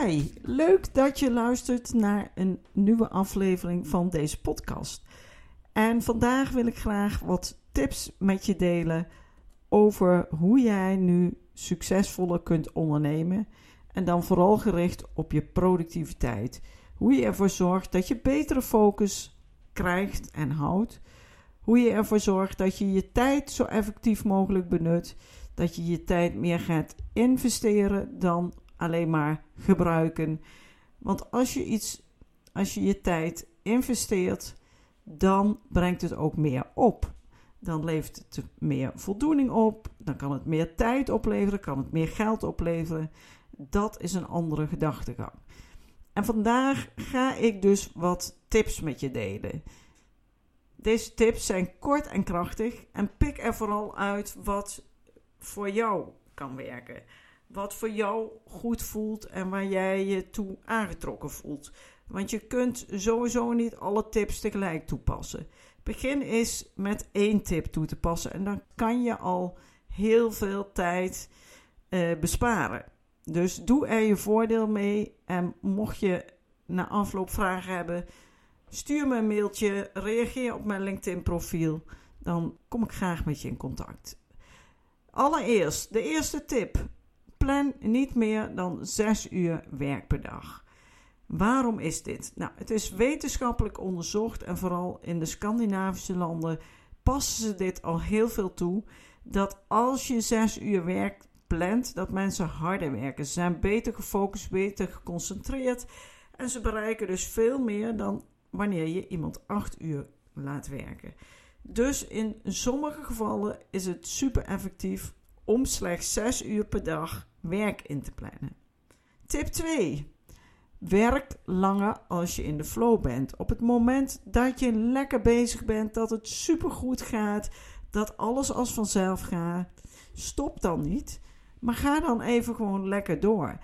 Hi, leuk dat je luistert naar een nieuwe aflevering van deze podcast. En vandaag wil ik graag wat tips met je delen over hoe jij nu succesvoller kunt ondernemen. En dan vooral gericht op je productiviteit. Hoe je ervoor zorgt dat je betere focus krijgt en houdt. Hoe je ervoor zorgt dat je je tijd zo effectief mogelijk benut. Dat je je tijd meer gaat investeren dan alleen maar gebruiken. Want als je iets, als je je tijd investeert, dan brengt het ook meer op. Dan levert het meer voldoening op, dan kan het meer tijd opleveren, kan het meer geld opleveren. Dat is een andere gedachtegang. En vandaag ga ik dus wat tips met je delen. Deze tips zijn kort en krachtig en pik er vooral uit wat voor jou kan werken wat voor jou goed voelt en waar jij je toe aangetrokken voelt. Want je kunt sowieso niet alle tips tegelijk toepassen. Begin eens met één tip toe te passen en dan kan je al heel veel tijd uh, besparen. Dus doe er je voordeel mee en mocht je na afloop vragen hebben, stuur me een mailtje, reageer op mijn LinkedIn profiel. Dan kom ik graag met je in contact. Allereerst, de eerste tip plan niet meer dan 6 uur werk per dag. Waarom is dit? Nou, het is wetenschappelijk onderzocht en vooral in de Scandinavische landen passen ze dit al heel veel toe. Dat als je 6 uur werk plant, dat mensen harder werken. Ze zijn beter gefocust, beter geconcentreerd en ze bereiken dus veel meer dan wanneer je iemand 8 uur laat werken. Dus in sommige gevallen is het super effectief om slechts 6 uur per dag werk in te plannen. Tip 2. Werk langer als je in de flow bent. Op het moment dat je lekker bezig bent, dat het supergoed gaat, dat alles als vanzelf gaat, stop dan niet, maar ga dan even gewoon lekker door.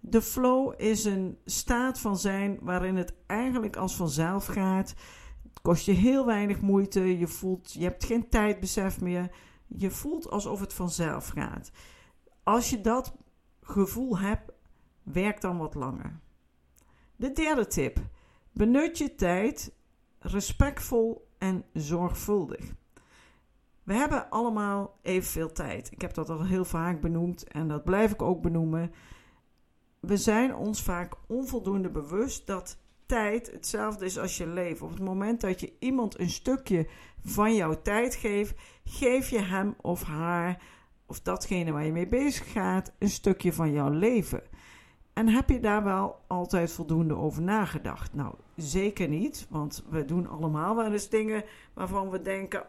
De flow is een staat van zijn waarin het eigenlijk als vanzelf gaat. Het kost je heel weinig moeite. Je voelt, je hebt geen tijdbesef meer. Je voelt alsof het vanzelf gaat. Als je dat gevoel hebt, werk dan wat langer. De derde tip: benut je tijd respectvol en zorgvuldig. We hebben allemaal evenveel tijd. Ik heb dat al heel vaak benoemd en dat blijf ik ook benoemen. We zijn ons vaak onvoldoende bewust dat tijd hetzelfde is als je leven. Op het moment dat je iemand een stukje van jouw tijd geeft, geef je hem of haar of datgene waar je mee bezig gaat een stukje van jouw leven. En heb je daar wel altijd voldoende over nagedacht? Nou, zeker niet, want we doen allemaal wel eens dingen waarvan we denken: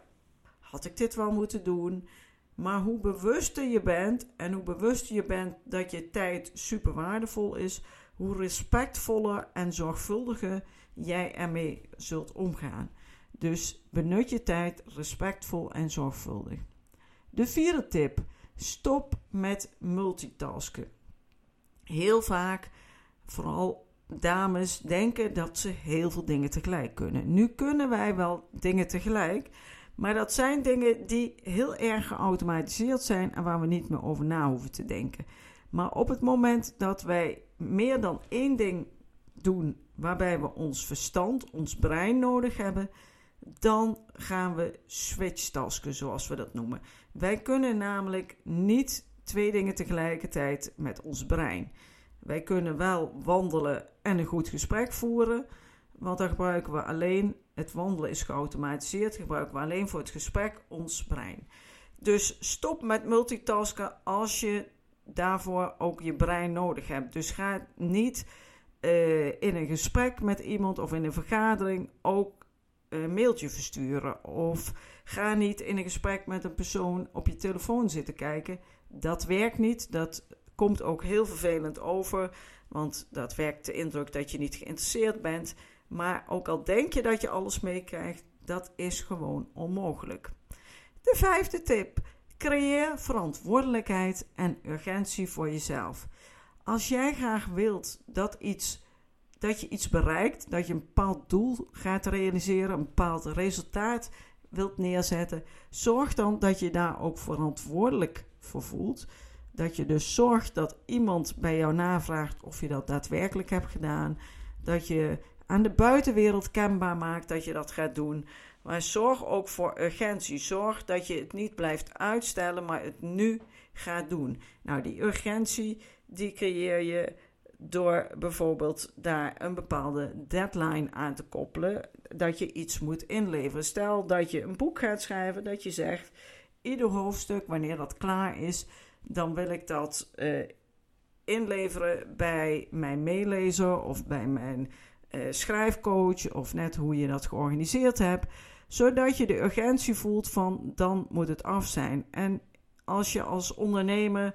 had ik dit wel moeten doen? Maar hoe bewuster je bent en hoe bewuster je bent dat je tijd super waardevol is, hoe respectvoller en zorgvuldiger jij ermee zult omgaan. Dus benut je tijd respectvol en zorgvuldig. De vierde tip: stop met multitasken. Heel vaak, vooral dames, denken dat ze heel veel dingen tegelijk kunnen. Nu kunnen wij wel dingen tegelijk, maar dat zijn dingen die heel erg geautomatiseerd zijn en waar we niet meer over na hoeven te denken. Maar op het moment dat wij meer dan één ding doen waarbij we ons verstand, ons brein nodig hebben, dan gaan we switchtasken, zoals we dat noemen. Wij kunnen namelijk niet twee dingen tegelijkertijd met ons brein. Wij kunnen wel wandelen en een goed gesprek voeren, want dan gebruiken we alleen, het wandelen is geautomatiseerd, gebruiken we alleen voor het gesprek ons brein. Dus stop met multitasken als je daarvoor ook je brein nodig hebt. Dus ga niet uh, in een gesprek met iemand of in een vergadering ook een mailtje versturen. Of ga niet in een gesprek met een persoon op je telefoon zitten kijken. Dat werkt niet. Dat komt ook heel vervelend over. Want dat werkt de indruk dat je niet geïnteresseerd bent. Maar ook al denk je dat je alles meekrijgt, dat is gewoon onmogelijk. De vijfde tip: creëer verantwoordelijkheid en urgentie voor jezelf. Als jij graag wilt dat, iets, dat je iets bereikt, dat je een bepaald doel gaat realiseren, een bepaald resultaat wilt neerzetten, zorg dan dat je daar ook verantwoordelijk voor voelt. Dat je dus zorgt dat iemand bij jou navraagt of je dat daadwerkelijk hebt gedaan. Dat je aan de buitenwereld kenbaar maakt dat je dat gaat doen. Maar zorg ook voor urgentie. Zorg dat je het niet blijft uitstellen, maar het nu gaat doen. Nou, die urgentie die creëer je door bijvoorbeeld daar een bepaalde deadline aan te koppelen dat je iets moet inleveren. Stel dat je een boek gaat schrijven, dat je zegt ieder hoofdstuk wanneer dat klaar is, dan wil ik dat uh, inleveren bij mijn meelezer of bij mijn uh, schrijfcoach of net hoe je dat georganiseerd hebt, zodat je de urgentie voelt van dan moet het af zijn. En als je als ondernemer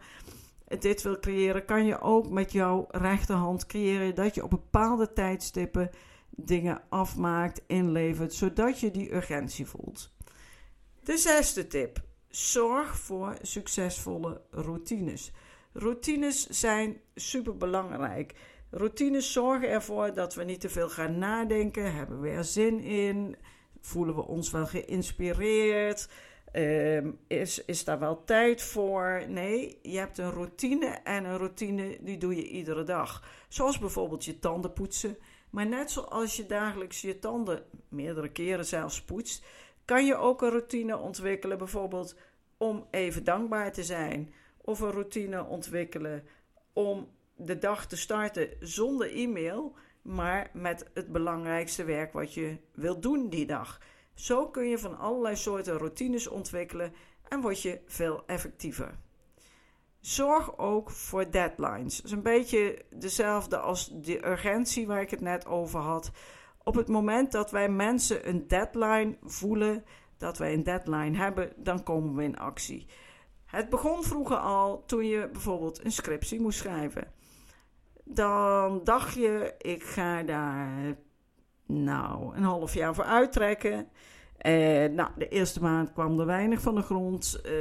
dit wil creëren, kan je ook met jouw rechterhand creëren dat je op bepaalde tijdstippen dingen afmaakt, inlevert, zodat je die urgentie voelt. De zesde tip: zorg voor succesvolle routines. Routines zijn super belangrijk. Routines zorgen ervoor dat we niet te veel gaan nadenken, hebben we er zin in, voelen we ons wel geïnspireerd. Um, is, is daar wel tijd voor? Nee, je hebt een routine en een routine die doe je iedere dag. Zoals bijvoorbeeld je tanden poetsen. Maar net zoals je dagelijks je tanden meerdere keren zelfs poetst, kan je ook een routine ontwikkelen, bijvoorbeeld om even dankbaar te zijn. Of een routine ontwikkelen om de dag te starten zonder e-mail, maar met het belangrijkste werk wat je wilt doen die dag. Zo kun je van allerlei soorten routines ontwikkelen en word je veel effectiever. Zorg ook voor deadlines. Dat is een beetje dezelfde als de urgentie waar ik het net over had. Op het moment dat wij mensen een deadline voelen, dat wij een deadline hebben, dan komen we in actie. Het begon vroeger al toen je bijvoorbeeld een scriptie moest schrijven. Dan dacht je, ik ga daar nou een half jaar voor uittrekken. Uh, nou, de eerste maand kwam er weinig van de grond. Uh,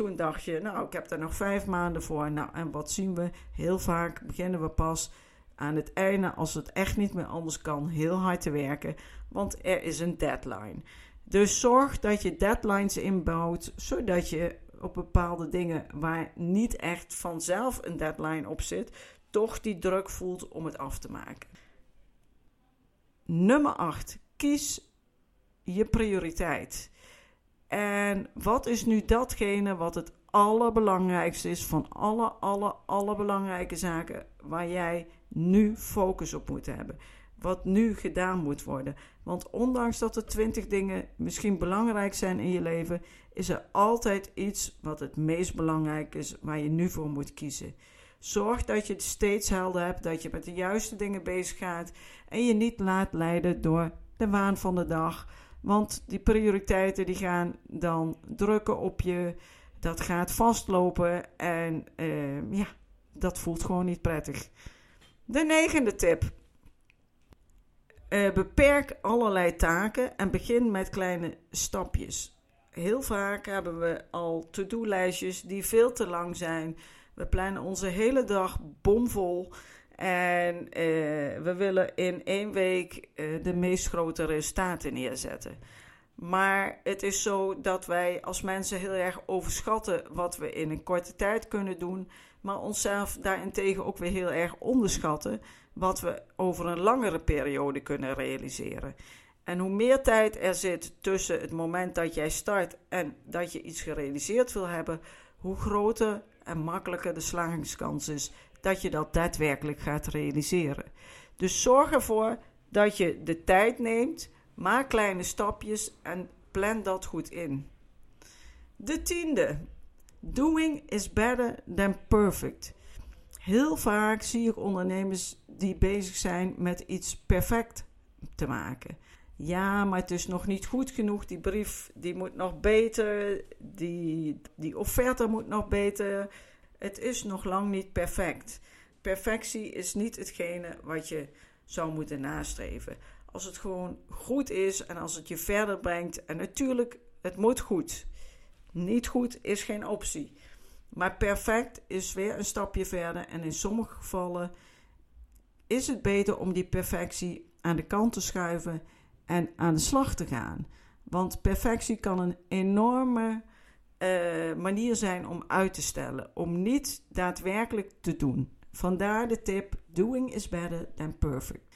toen dacht je, nou, ik heb daar nog vijf maanden voor. Nou, en wat zien we? Heel vaak beginnen we pas aan het einde, als het echt niet meer anders kan, heel hard te werken. Want er is een deadline. Dus zorg dat je deadlines inbouwt, zodat je op bepaalde dingen waar niet echt vanzelf een deadline op zit, toch die druk voelt om het af te maken. Nummer 8. Kies je prioriteit. En wat is nu datgene wat het allerbelangrijkste is van alle, alle, alle belangrijke zaken waar jij nu focus op moet hebben? Wat nu gedaan moet worden. Want ondanks dat er twintig dingen misschien belangrijk zijn in je leven, is er altijd iets wat het meest belangrijk is waar je nu voor moet kiezen. Zorg dat je het steeds helder hebt, dat je met de juiste dingen bezig gaat en je niet laat leiden door de waan van de dag want die prioriteiten die gaan dan drukken op je. Dat gaat vastlopen en uh, ja, dat voelt gewoon niet prettig. De negende tip. Uh, beperk allerlei taken en begin met kleine stapjes. Heel vaak hebben we al to-do-lijstjes die veel te lang zijn. We plannen onze hele dag bomvol. En uh, we willen in één week uh, de meest grote resultaten neerzetten. Maar het is zo dat wij als mensen heel erg overschatten wat we in een korte tijd kunnen doen. Maar onszelf daarentegen ook weer heel erg onderschatten wat we over een langere periode kunnen realiseren. En hoe meer tijd er zit tussen het moment dat jij start en dat je iets gerealiseerd wil hebben, hoe groter en makkelijker de slagingskans is dat je dat daadwerkelijk gaat realiseren. Dus zorg ervoor dat je de tijd neemt, maak kleine stapjes en plan dat goed in. De tiende. Doing is better than perfect. Heel vaak zie ik ondernemers die bezig zijn met iets perfect te maken. Ja, maar het is nog niet goed genoeg. Die brief die moet nog beter. Die, die offerte moet nog beter. Het is nog lang niet perfect. Perfectie is niet hetgene wat je zou moeten nastreven. Als het gewoon goed is en als het je verder brengt. En natuurlijk, het moet goed. Niet goed is geen optie. Maar perfect is weer een stapje verder. En in sommige gevallen is het beter om die perfectie aan de kant te schuiven en aan de slag te gaan. Want perfectie kan een enorme uh, manier zijn om uit te stellen, om niet daadwerkelijk te doen. Vandaar de tip: doing is better than perfect.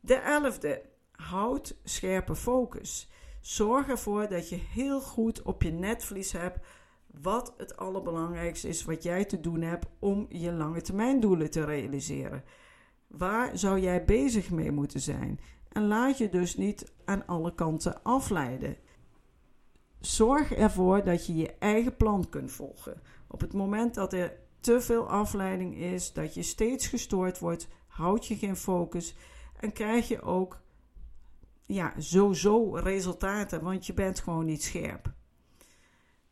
De elfde, houd scherpe focus. Zorg ervoor dat je heel goed op je netvlies hebt wat het allerbelangrijkste is wat jij te doen hebt om je lange termijn doelen te realiseren. Waar zou jij bezig mee moeten zijn? En laat je dus niet aan alle kanten afleiden. Zorg ervoor dat je je eigen plan kunt volgen. Op het moment dat er te veel afleiding is, dat je steeds gestoord wordt, houd je geen focus en krijg je ook ja, zo-zo resultaten, want je bent gewoon niet scherp.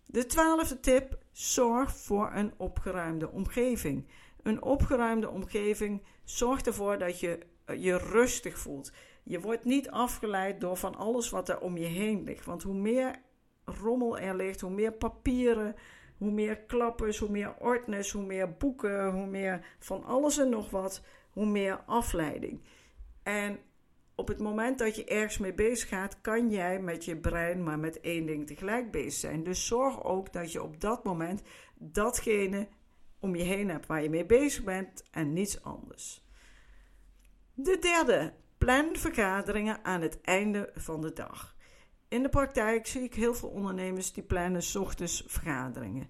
De twaalfde tip: zorg voor een opgeruimde omgeving. Een opgeruimde omgeving zorgt ervoor dat je je rustig voelt. Je wordt niet afgeleid door van alles wat er om je heen ligt. Want hoe meer rommel er ligt, hoe meer papieren, hoe meer klappers, hoe meer ordners, hoe meer boeken, hoe meer van alles en nog wat, hoe meer afleiding. En op het moment dat je ergens mee bezig gaat, kan jij met je brein maar met één ding tegelijk bezig zijn. Dus zorg ook dat je op dat moment datgene om je heen hebt waar je mee bezig bent en niets anders. De derde, plan vergaderingen aan het einde van de dag. In de praktijk zie ik heel veel ondernemers die plannen s ochtends vergaderingen.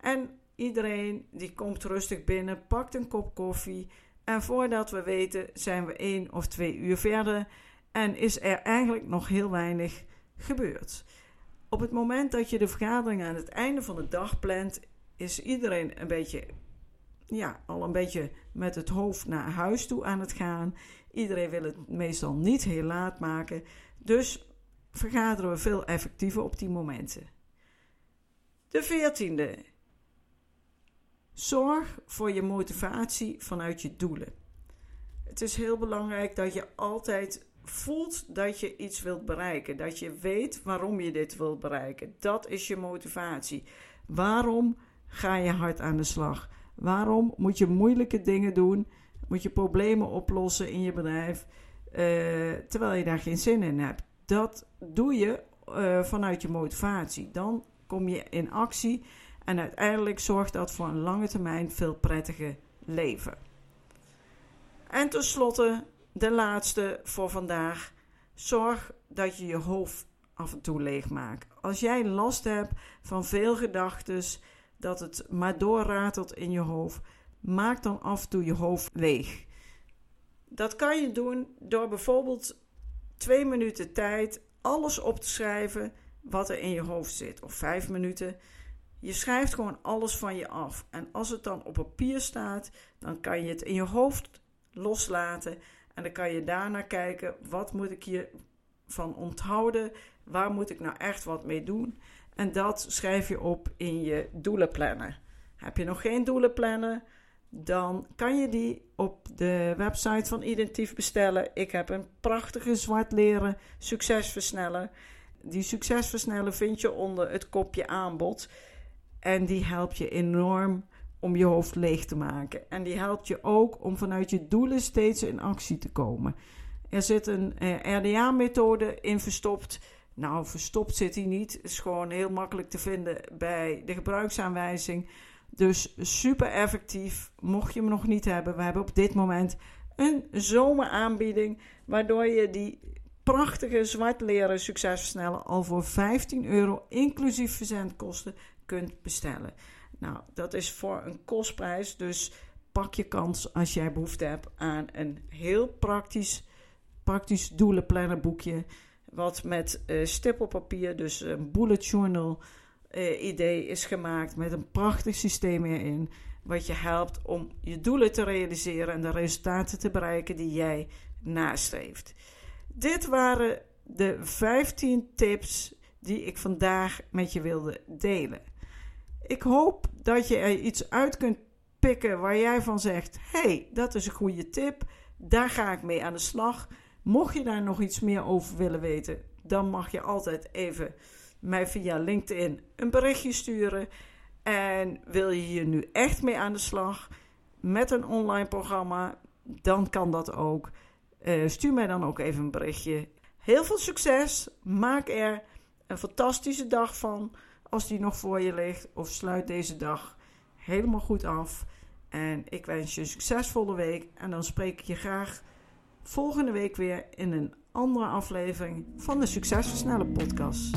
En iedereen die komt rustig binnen, pakt een kop koffie en voordat we weten zijn we één of twee uur verder en is er eigenlijk nog heel weinig gebeurd. Op het moment dat je de vergadering aan het einde van de dag plant, is iedereen een beetje, ja, al een beetje met het hoofd naar huis toe aan het gaan. Iedereen wil het meestal niet heel laat maken. Dus vergaderen we veel effectiever op die momenten. De veertiende. Zorg voor je motivatie vanuit je doelen. Het is heel belangrijk dat je altijd voelt dat je iets wilt bereiken. Dat je weet waarom je dit wilt bereiken. Dat is je motivatie. Waarom ga je hard aan de slag? Waarom moet je moeilijke dingen doen? Moet je problemen oplossen in je bedrijf uh, terwijl je daar geen zin in hebt? Dat doe je uh, vanuit je motivatie. Dan kom je in actie en uiteindelijk zorgt dat voor een lange termijn veel prettiger leven. En tenslotte de laatste voor vandaag. Zorg dat je je hoofd af en toe leegmaakt. Als jij last hebt van veel gedachten, dat het maar doorratelt in je hoofd, maak dan af en toe je hoofd leeg. Dat kan je doen door bijvoorbeeld twee minuten tijd alles op te schrijven wat er in je hoofd zit, of vijf minuten. Je schrijft gewoon alles van je af. En als het dan op papier staat, dan kan je het in je hoofd loslaten. En dan kan je daarna kijken, wat moet ik hiervan onthouden? Waar moet ik nou echt wat mee doen? En dat schrijf je op in je doelenplanner. Heb je nog geen doelenplanner? Dan kan je die op de website van Identief bestellen. Ik heb een prachtige zwart leren succesversneller. Die succesversneller vind je onder het kopje aanbod. En die helpt je enorm om je hoofd leeg te maken. En die helpt je ook om vanuit je doelen steeds in actie te komen. Er zit een eh, RDA-methode in verstopt. Nou, verstopt zit hij niet. Is gewoon heel makkelijk te vinden bij de gebruiksaanwijzing. Dus super effectief. Mocht je hem nog niet hebben, we hebben op dit moment een zomeraanbieding. Waardoor je die prachtige zwart leren succesversnellen al voor 15 euro inclusief verzendkosten kunt bestellen. Nou, dat is voor een kostprijs. Dus pak je kans als jij behoefte hebt aan een heel praktisch, praktisch doelenplannerboekje. Wat met uh, stippelpapier, dus een bullet journal uh, idee is gemaakt. Met een prachtig systeem erin. Wat je helpt om je doelen te realiseren en de resultaten te bereiken die jij nastreeft. Dit waren de 15 tips die ik vandaag met je wilde delen. Ik hoop dat je er iets uit kunt pikken waar jij van zegt: hey, dat is een goede tip, daar ga ik mee aan de slag. Mocht je daar nog iets meer over willen weten, dan mag je altijd even mij via LinkedIn een berichtje sturen. En wil je hier nu echt mee aan de slag met een online programma, dan kan dat ook. Uh, stuur mij dan ook even een berichtje. Heel veel succes. Maak er een fantastische dag van als die nog voor je ligt. Of sluit deze dag helemaal goed af. En ik wens je een succesvolle week. En dan spreek ik je graag volgende week weer in een andere aflevering van de Succesversnellen podcast.